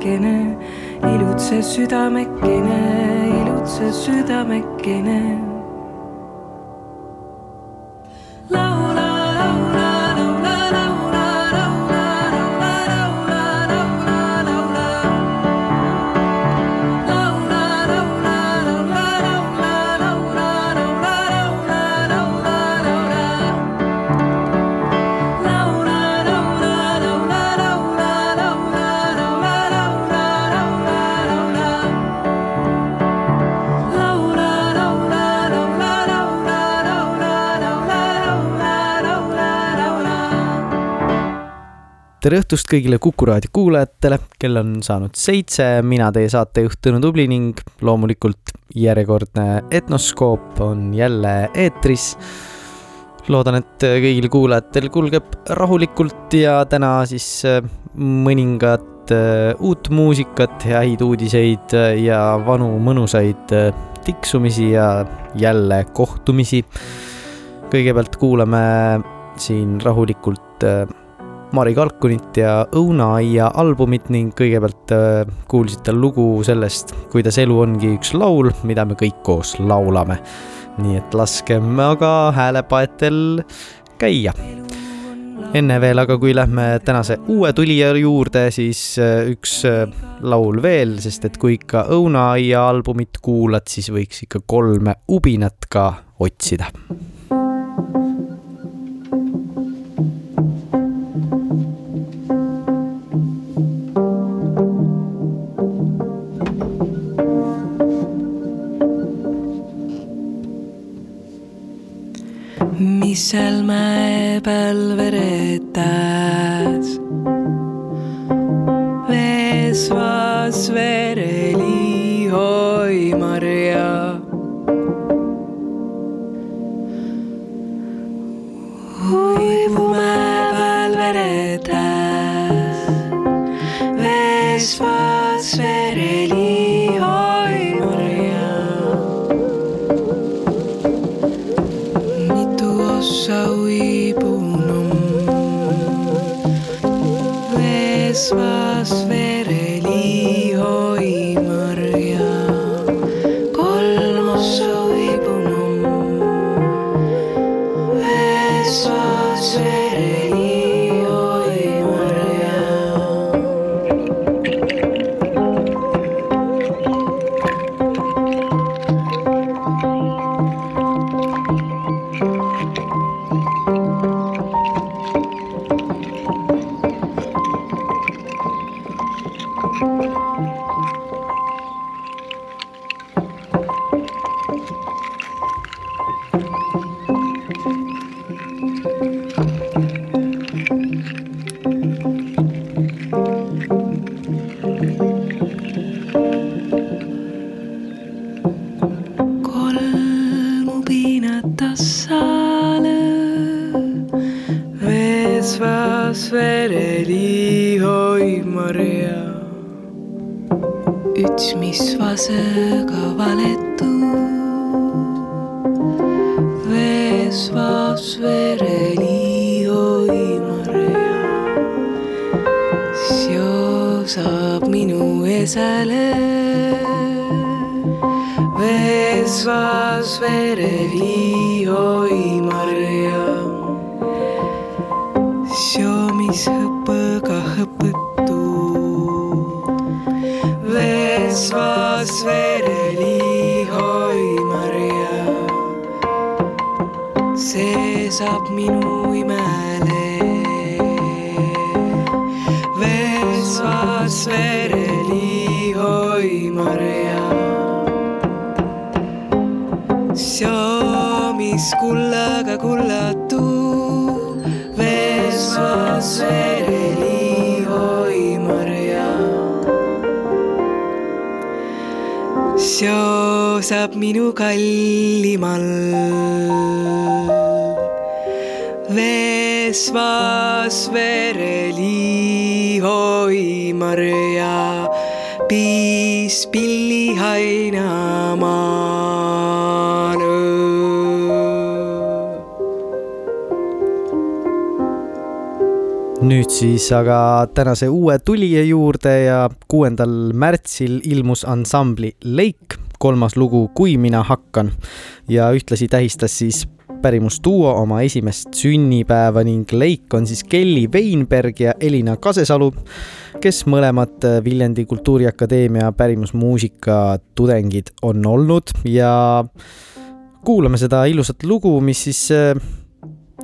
marjameelekene, ilutse südamekene, ilutse südamekene. Tere õhtust kõigile Kuku raadio kuulajatele, kell on saanud seitse, mina teie saatejuht Tõnu Tubli ning loomulikult järjekordne Etnoskoop on jälle eetris. loodan, et kõigil kuulajatel kulgeb rahulikult ja täna siis äh, mõningat äh, uut muusikat, häid uudiseid äh, ja vanu mõnusaid tiksumisi ja jälle kohtumisi. kõigepealt kuulame siin rahulikult Mari Kalkunit ja Õunaaia albumit ning kõigepealt äh, kuulsite lugu sellest, kuidas elu ongi üks laul, mida me kõik koos laulame. nii et laskem aga häälepaetel käia. enne veel aga, kui lähme tänase uue tulija juurde, siis äh, üks äh, laul veel, sest et kui ikka Õunaaia albumit kuulad, siis võiks ikka kolme ubinat ka otsida. öisel mäe peal veretas. vesvas verelihoov. smile. Seisab minu imele. Vesvas vereli oi Maria. Siomis kullaga kullatu, Vesvas vereli oi Maria. seosab minu kallimal. Vesvas vereli oi Maria, piis pilli hainamaale. nüüd siis aga tänase uue tulija juurde ja kuuendal märtsil ilmus ansambli Lake kolmas lugu Kui mina hakkan ja ühtlasi tähistas siis pärimusduo oma esimest sünnipäeva ning Lake on siis Kelly Weinberg ja Elina Kasesalu, kes mõlemad Viljandi Kultuuriakadeemia pärimusmuusika tudengid on olnud ja kuulame seda ilusat lugu, mis siis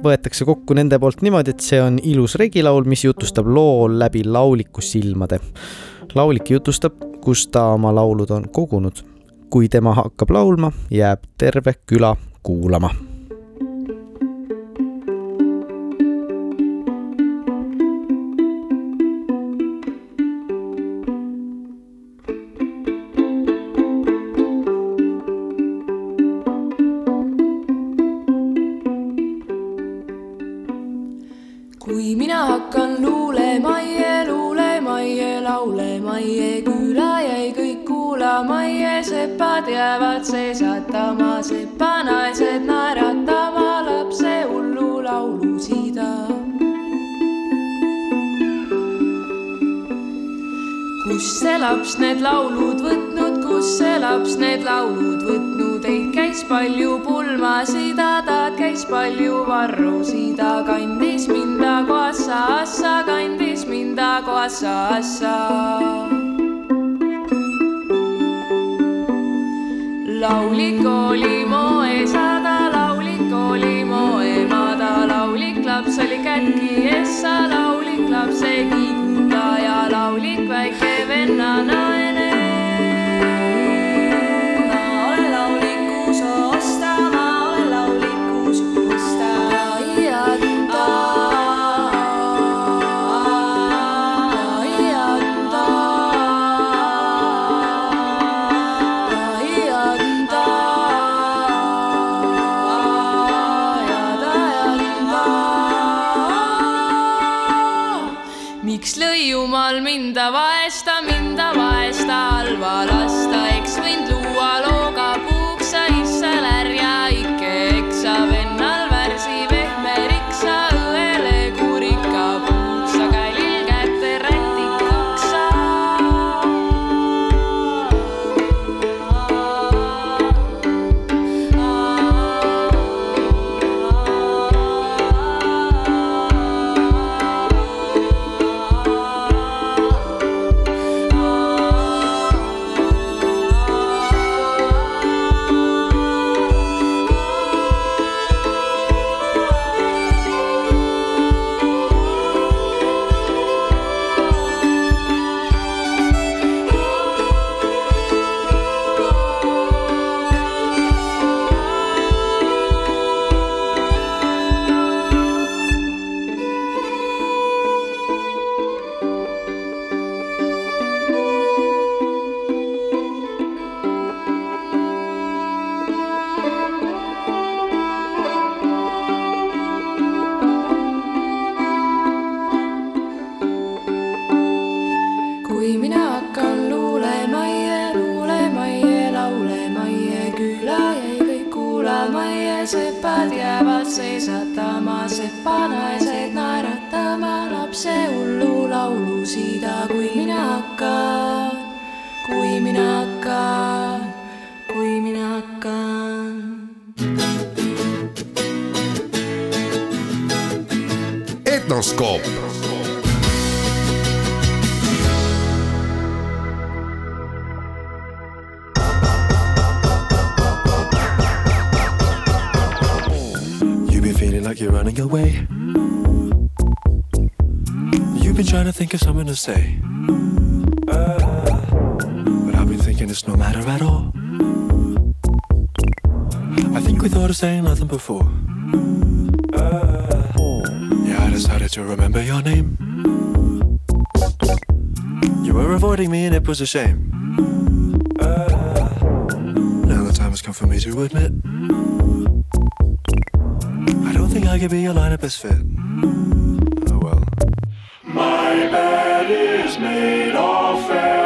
võetakse kokku nende poolt niimoodi, et see on ilus regilaul, mis jutustab loo läbi lauliku silmade. laulik jutustab, kus ta oma laulud on kogunud. kui tema hakkab laulma, jääb terve küla kuulama laps need laulud võtnud, kus see laps need laulud võtnud, ei käis palju pulmasid, ta käis palju varrusid, kandis minda koassa assa, kandis minda koassa assa. laulik oli moe sada, laulik oli moe maada, laulik laps oli kätki essa, laulik lapse kiigutaja, laulik na na say. But I've been thinking it's no matter at all. I think we thought of saying nothing before. Yeah, I decided to remember your name. You were avoiding me and it was a shame. Now the time has come for me to admit. I don't think I could be your lineup best fit is made of air.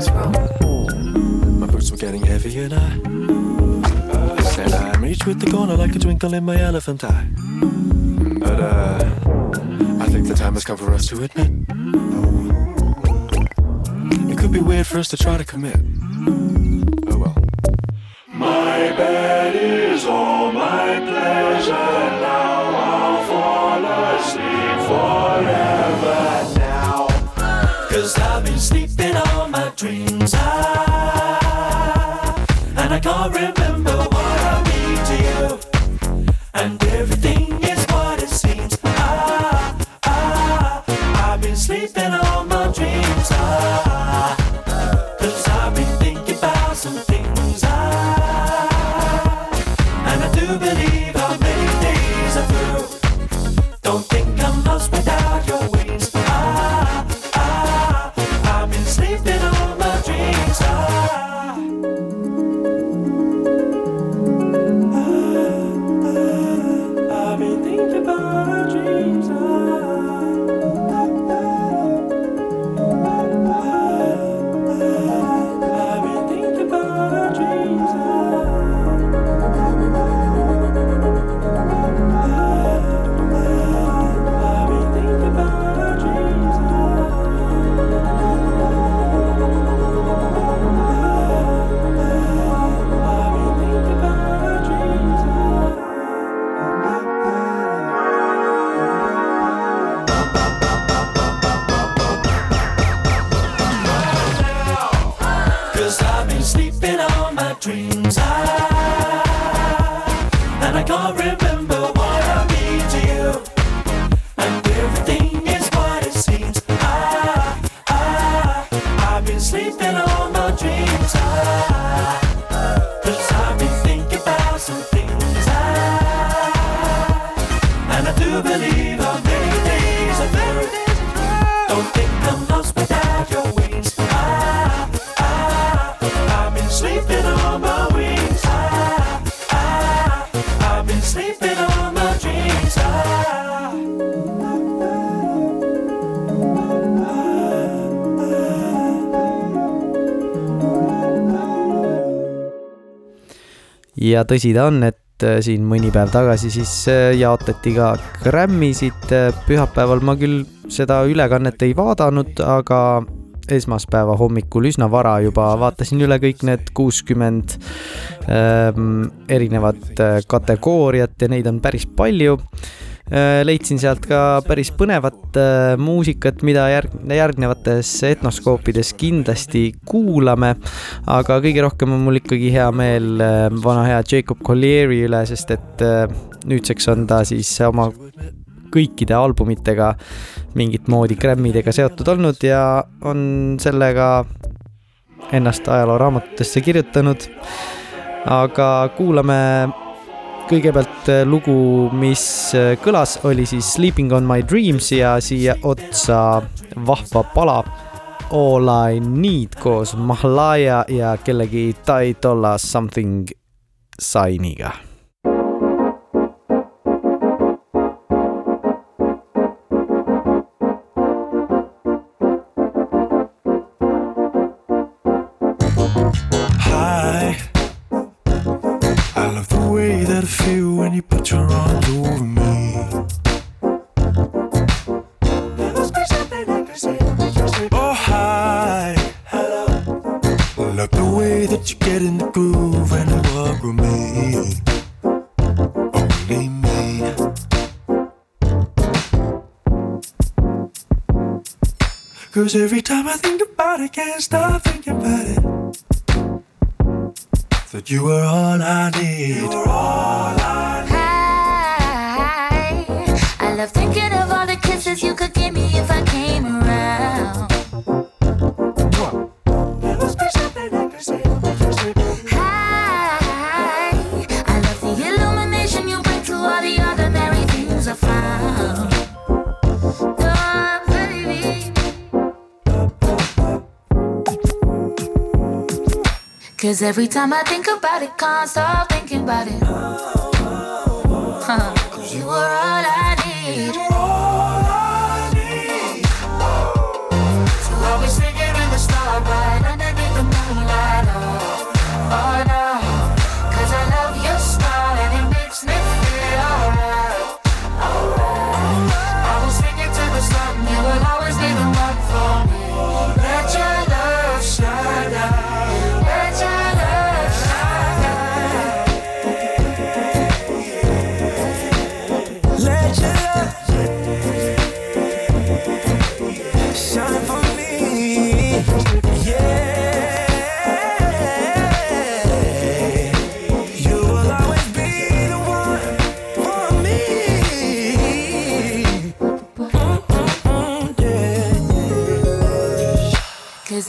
was wrong. My boots were getting heavy and I, I said I'm each with the corner like a twinkle in my elephant eye. But uh, I think the time has come for us to admit. It could be weird for us to try to commit. Oh well. My bed is all my pleasure. Forever. ja tõsi ta on, et äh, siin mõni päev tagasi siis äh, jaotati ka Grammysid. Äh, pühapäeval ma küll seda ülekannet ei vaadanud, aga esmaspäeva hommikul üsna vara juba vaatasin üle kõik need kuuskümmend ähm, erinevat kategooriat ja neid on päris palju leidsin sealt ka päris põnevat äh, muusikat, mida järg-, järgnevates etnoskoopides kindlasti kuulame. aga kõige rohkem on mul ikkagi hea meel äh, vana hea Jacob Collieri üle, sest et nüüdseks on ta siis oma kõikide albumitega mingit moodi Grammidega seotud olnud ja on sellega ennast ajalooraamatutesse kirjutanud. aga kuulame kõigepealt lugu, mis kõlas, oli siis Sleeping on my dreams ja siia otsa vahva pala. All I need koos Mahlaya ja kellegi Tai Dolla Something Sainiga feel when you put your arms over me. Oh, hi. Hello. Love the way that you get in the groove and walk with me. Only me. Cause every time I think about it, can't stop thinking about it. That you were all I need. You were all I Hi. Love thinking of all the kisses you could give me if I came around. I love the illumination you bring to all the ordinary things I found. Baby. Cause every time I think about it, can't stop thinking about it. Huh. Cause you were all I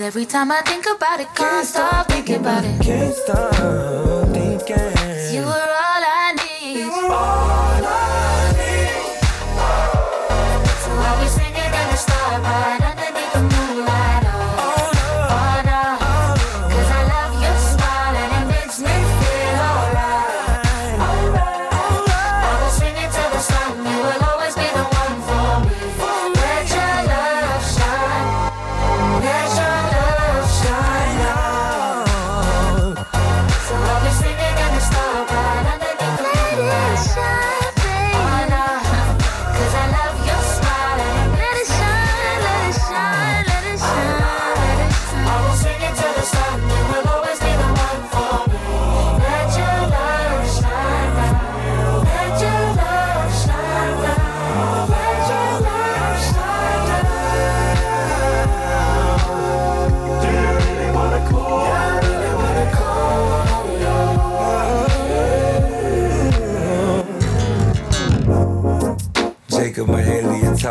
every time I think about it, can't stop thinking about it. Can't stop thinking.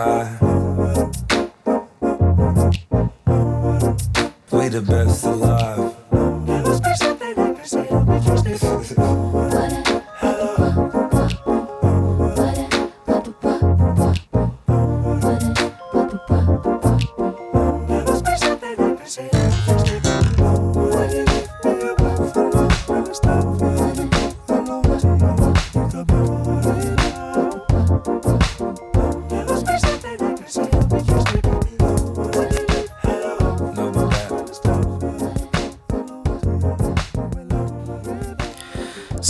Tie. We the best alive.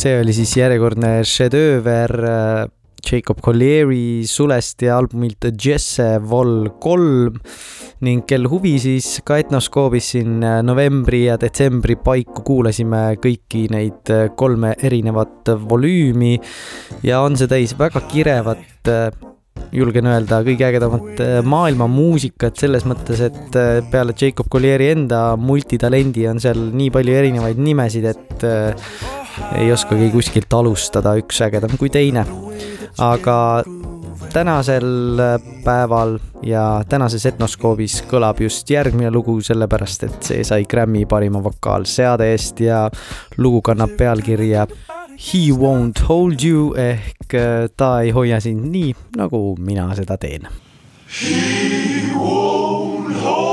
See oli siis järjekordne šedööver äh, Jacob Collieri Sulest ja albumilt Jesse Vol kolm. Ning kel huvi, siis ka Etnoskoobis siin äh, novembri ja detsembri paiku kuulasime kõiki neid äh, kolme erinevat volüümi. Ja on see täis väga kirevat julgen öelda, kõige ägedamat maailma muusikat selles mõttes, et peale Jacob Collieri enda multitalendi on seal nii palju erinevaid nimesid, et ei oskagi kuskilt alustada, üks ägedam kui teine. aga tänasel päeval ja tänases Etnoskoobis kõlab just järgmine lugu, sellepärast et see sai Grammy parima vokaalseade eest ja lugu kannab pealkirja He won't hold you ehk äh, ta ei hoia sind nii, nagu mina seda teen. He won't hold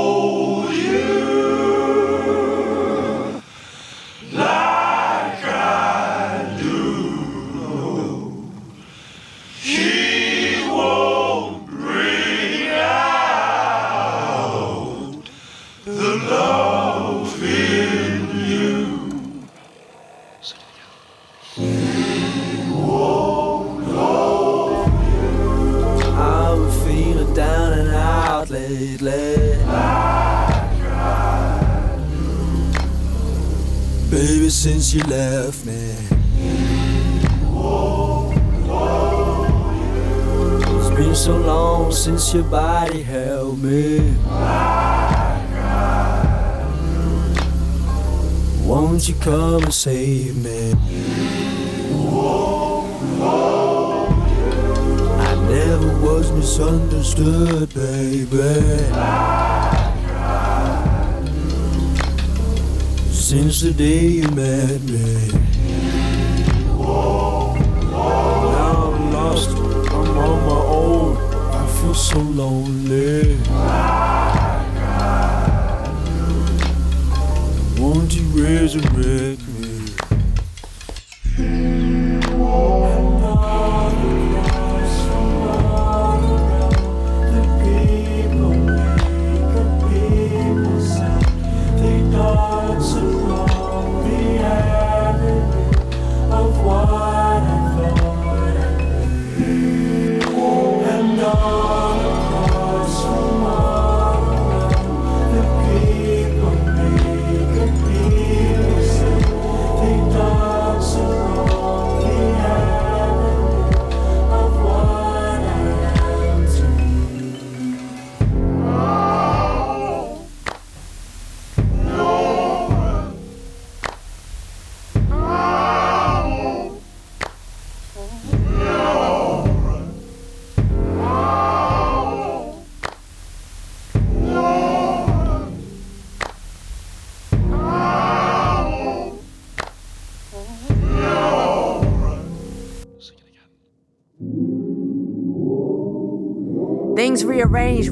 since you left me. It's been so long since your body held me. Won't you come and save me? I never was misunderstood, baby. Since the day you met me. Now I'm lost, I'm on my own. I feel so lonely. Won't you resurrect me?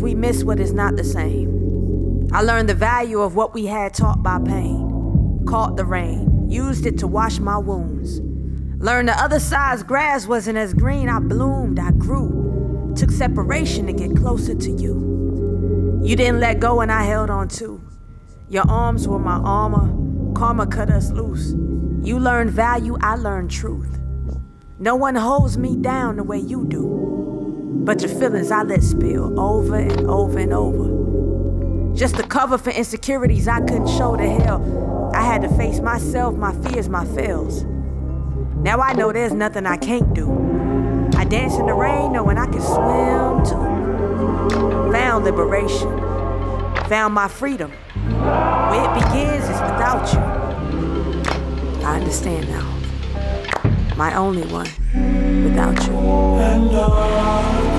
We miss what is not the same. I learned the value of what we had taught by pain. Caught the rain, used it to wash my wounds. Learned the other side's grass wasn't as green. I bloomed, I grew. Took separation to get closer to you. You didn't let go and I held on too. Your arms were my armor. Karma cut us loose. You learned value, I learned truth. No one holds me down the way you do. But your feelings I let spill over and over and over. Just the cover for insecurities I couldn't show to hell. I had to face myself, my fears, my fails. Now I know there's nothing I can't do. I dance in the rain knowing I can swim too. Found liberation. Found my freedom. Where it begins is without you. I understand now. My only one without you.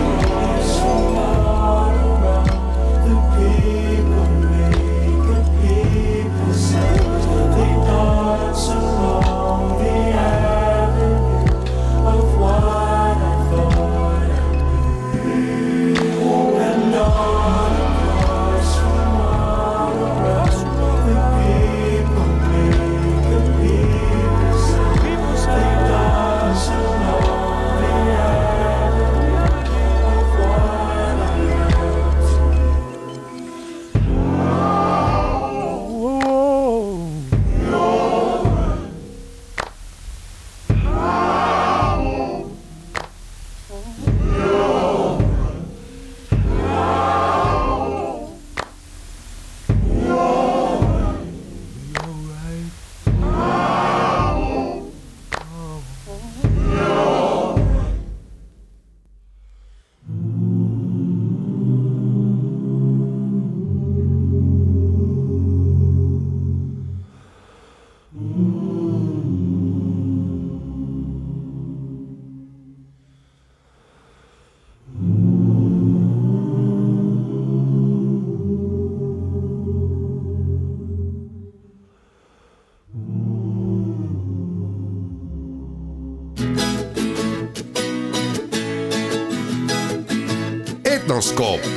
Horoscoop.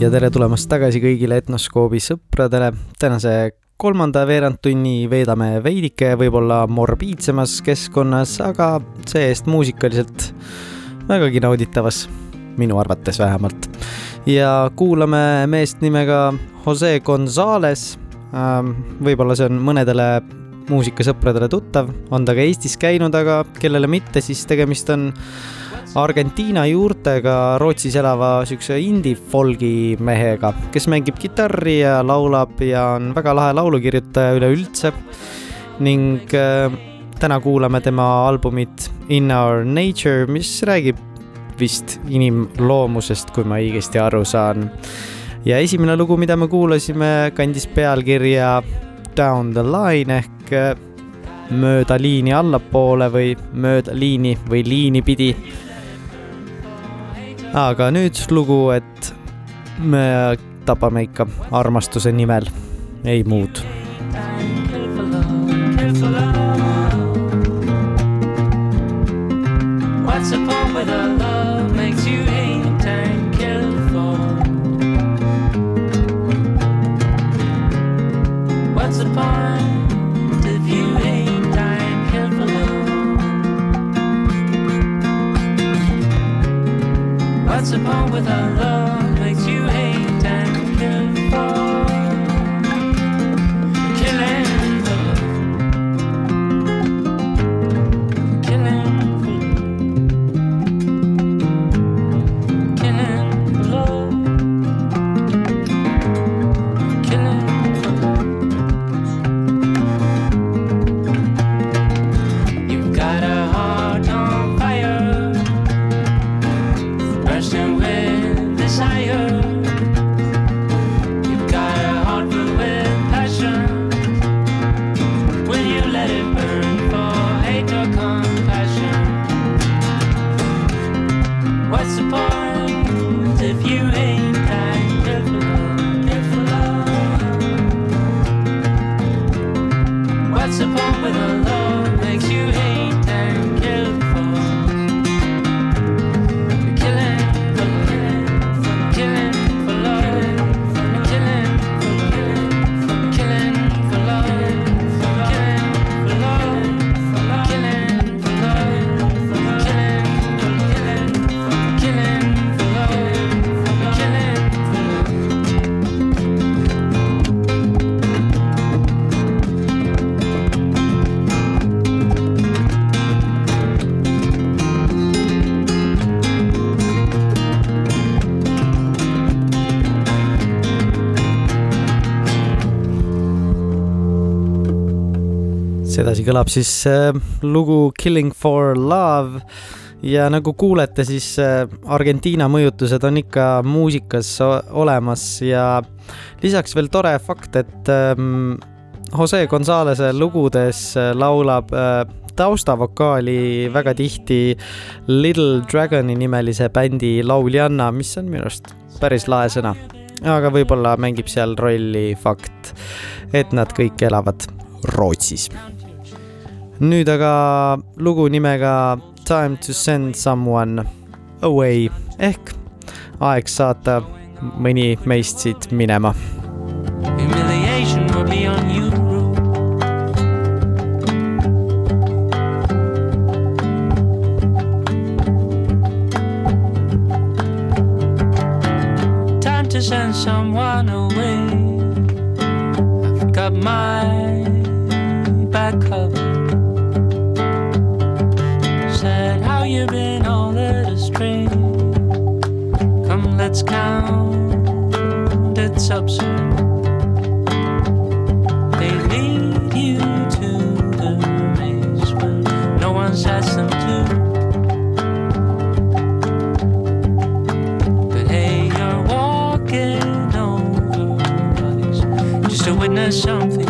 Ja tere tulemast tagasi kõigile Etnoskoobi sõpradele. tänase kolmanda veerandtunni veedame veidike võib-olla morbiidsemas keskkonnas, aga see-eest muusikaliselt vägagi nauditavas, minu arvates vähemalt. ja kuulame meest nimega Jose Gonzalez. võib-olla see on mõnedele muusikasõpradele tuttav, on ta ka Eestis käinud, aga kellele mitte, siis tegemist on Argentiina juurtega Rootsis elava siukse indie-folgi mehega, kes mängib kitarri ja laulab ja on väga lahe laulukirjutaja üleüldse. ning äh, täna kuulame tema albumit In Our Nature, mis räägib vist inimloomusest, kui ma õigesti aru saan. ja esimene lugu, mida me kuulasime, kandis pealkirja Down the Line ehk äh, mööda liini allapoole või mööda liini või liini pidi aga nüüd lugu, et me tapame ikka armastuse nimel, ei muud. with us. Sedasi kõlab siis äh, lugu Killing for Love ja nagu kuulete, siis äh, Argentiina mõjutused on ikka muusikas olemas ja lisaks veel tore fakt, et ähm, Jose Gonzalez'e lugudes äh, laulab äh, taustavokaali väga tihti Little Dragoni nimelise bändi lauljanna, mis on minu arust päris lahe sõna. aga võib-olla mängib seal rolli fakt, et nad kõik elavad Rootsis. Nüüd aga lugu nimega Time to send someone away ehk aeg saata mõni meist siit minema. Humiliation will be on you. Time to send someone away. I've got my Come, let's count its upside. They lead you to the maze when no one's asked them to. But hey, you're walking over bodies just to witness something.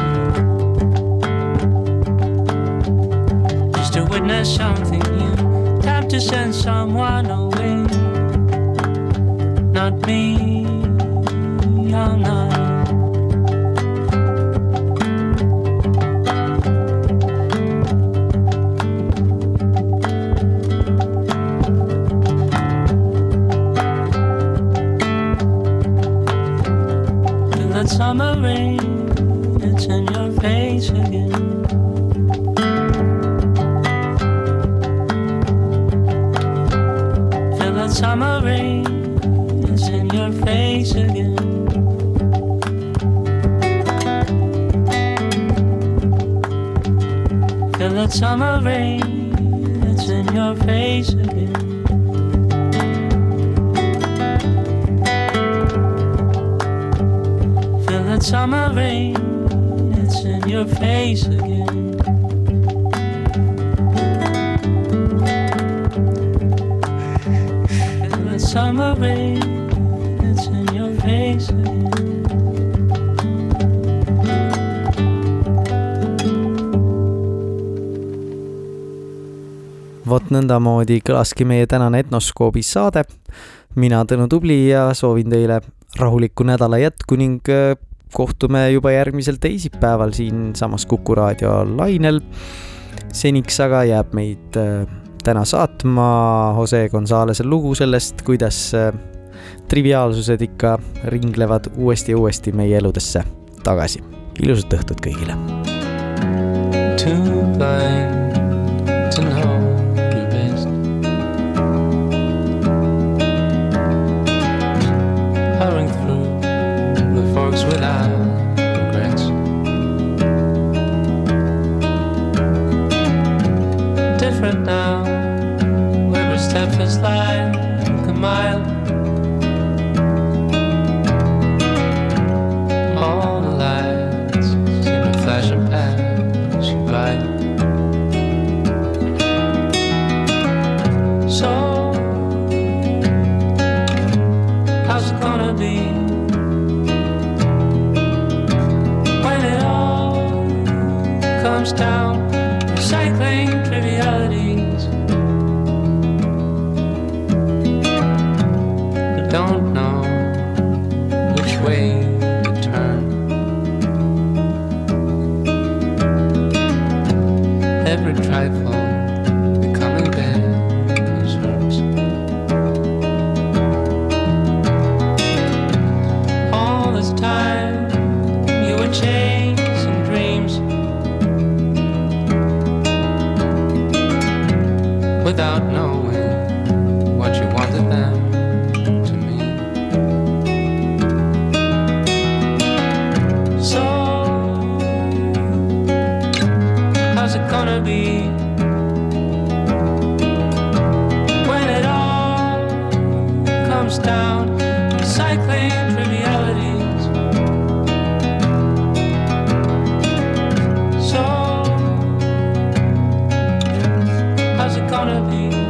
Just to witness something new. Time to send someone away. Not me, I'm not. Summer rain, it's in your face again. Feel that summer rain, face again. Feel that summer rain, it's in your face again. Feel that summer rain, it's in your face again. Feel that summer rain, vot nõndamoodi kõlaski meie tänane Etnoskoobi saade. mina, Tõnu Tubli ja soovin teile rahulikku nädala jätku ning äh, kohtume juba järgmisel teisipäeval siinsamas Kuku raadio lainel. seniks aga jääb meid äh, täna saatma Jose Gonzalez'e lugu sellest, kuidas äh, triviaalsused ikka ringlevad uuesti ja uuesti meie eludesse tagasi. ilusat õhtut kõigile. Too satisfied. wanna be.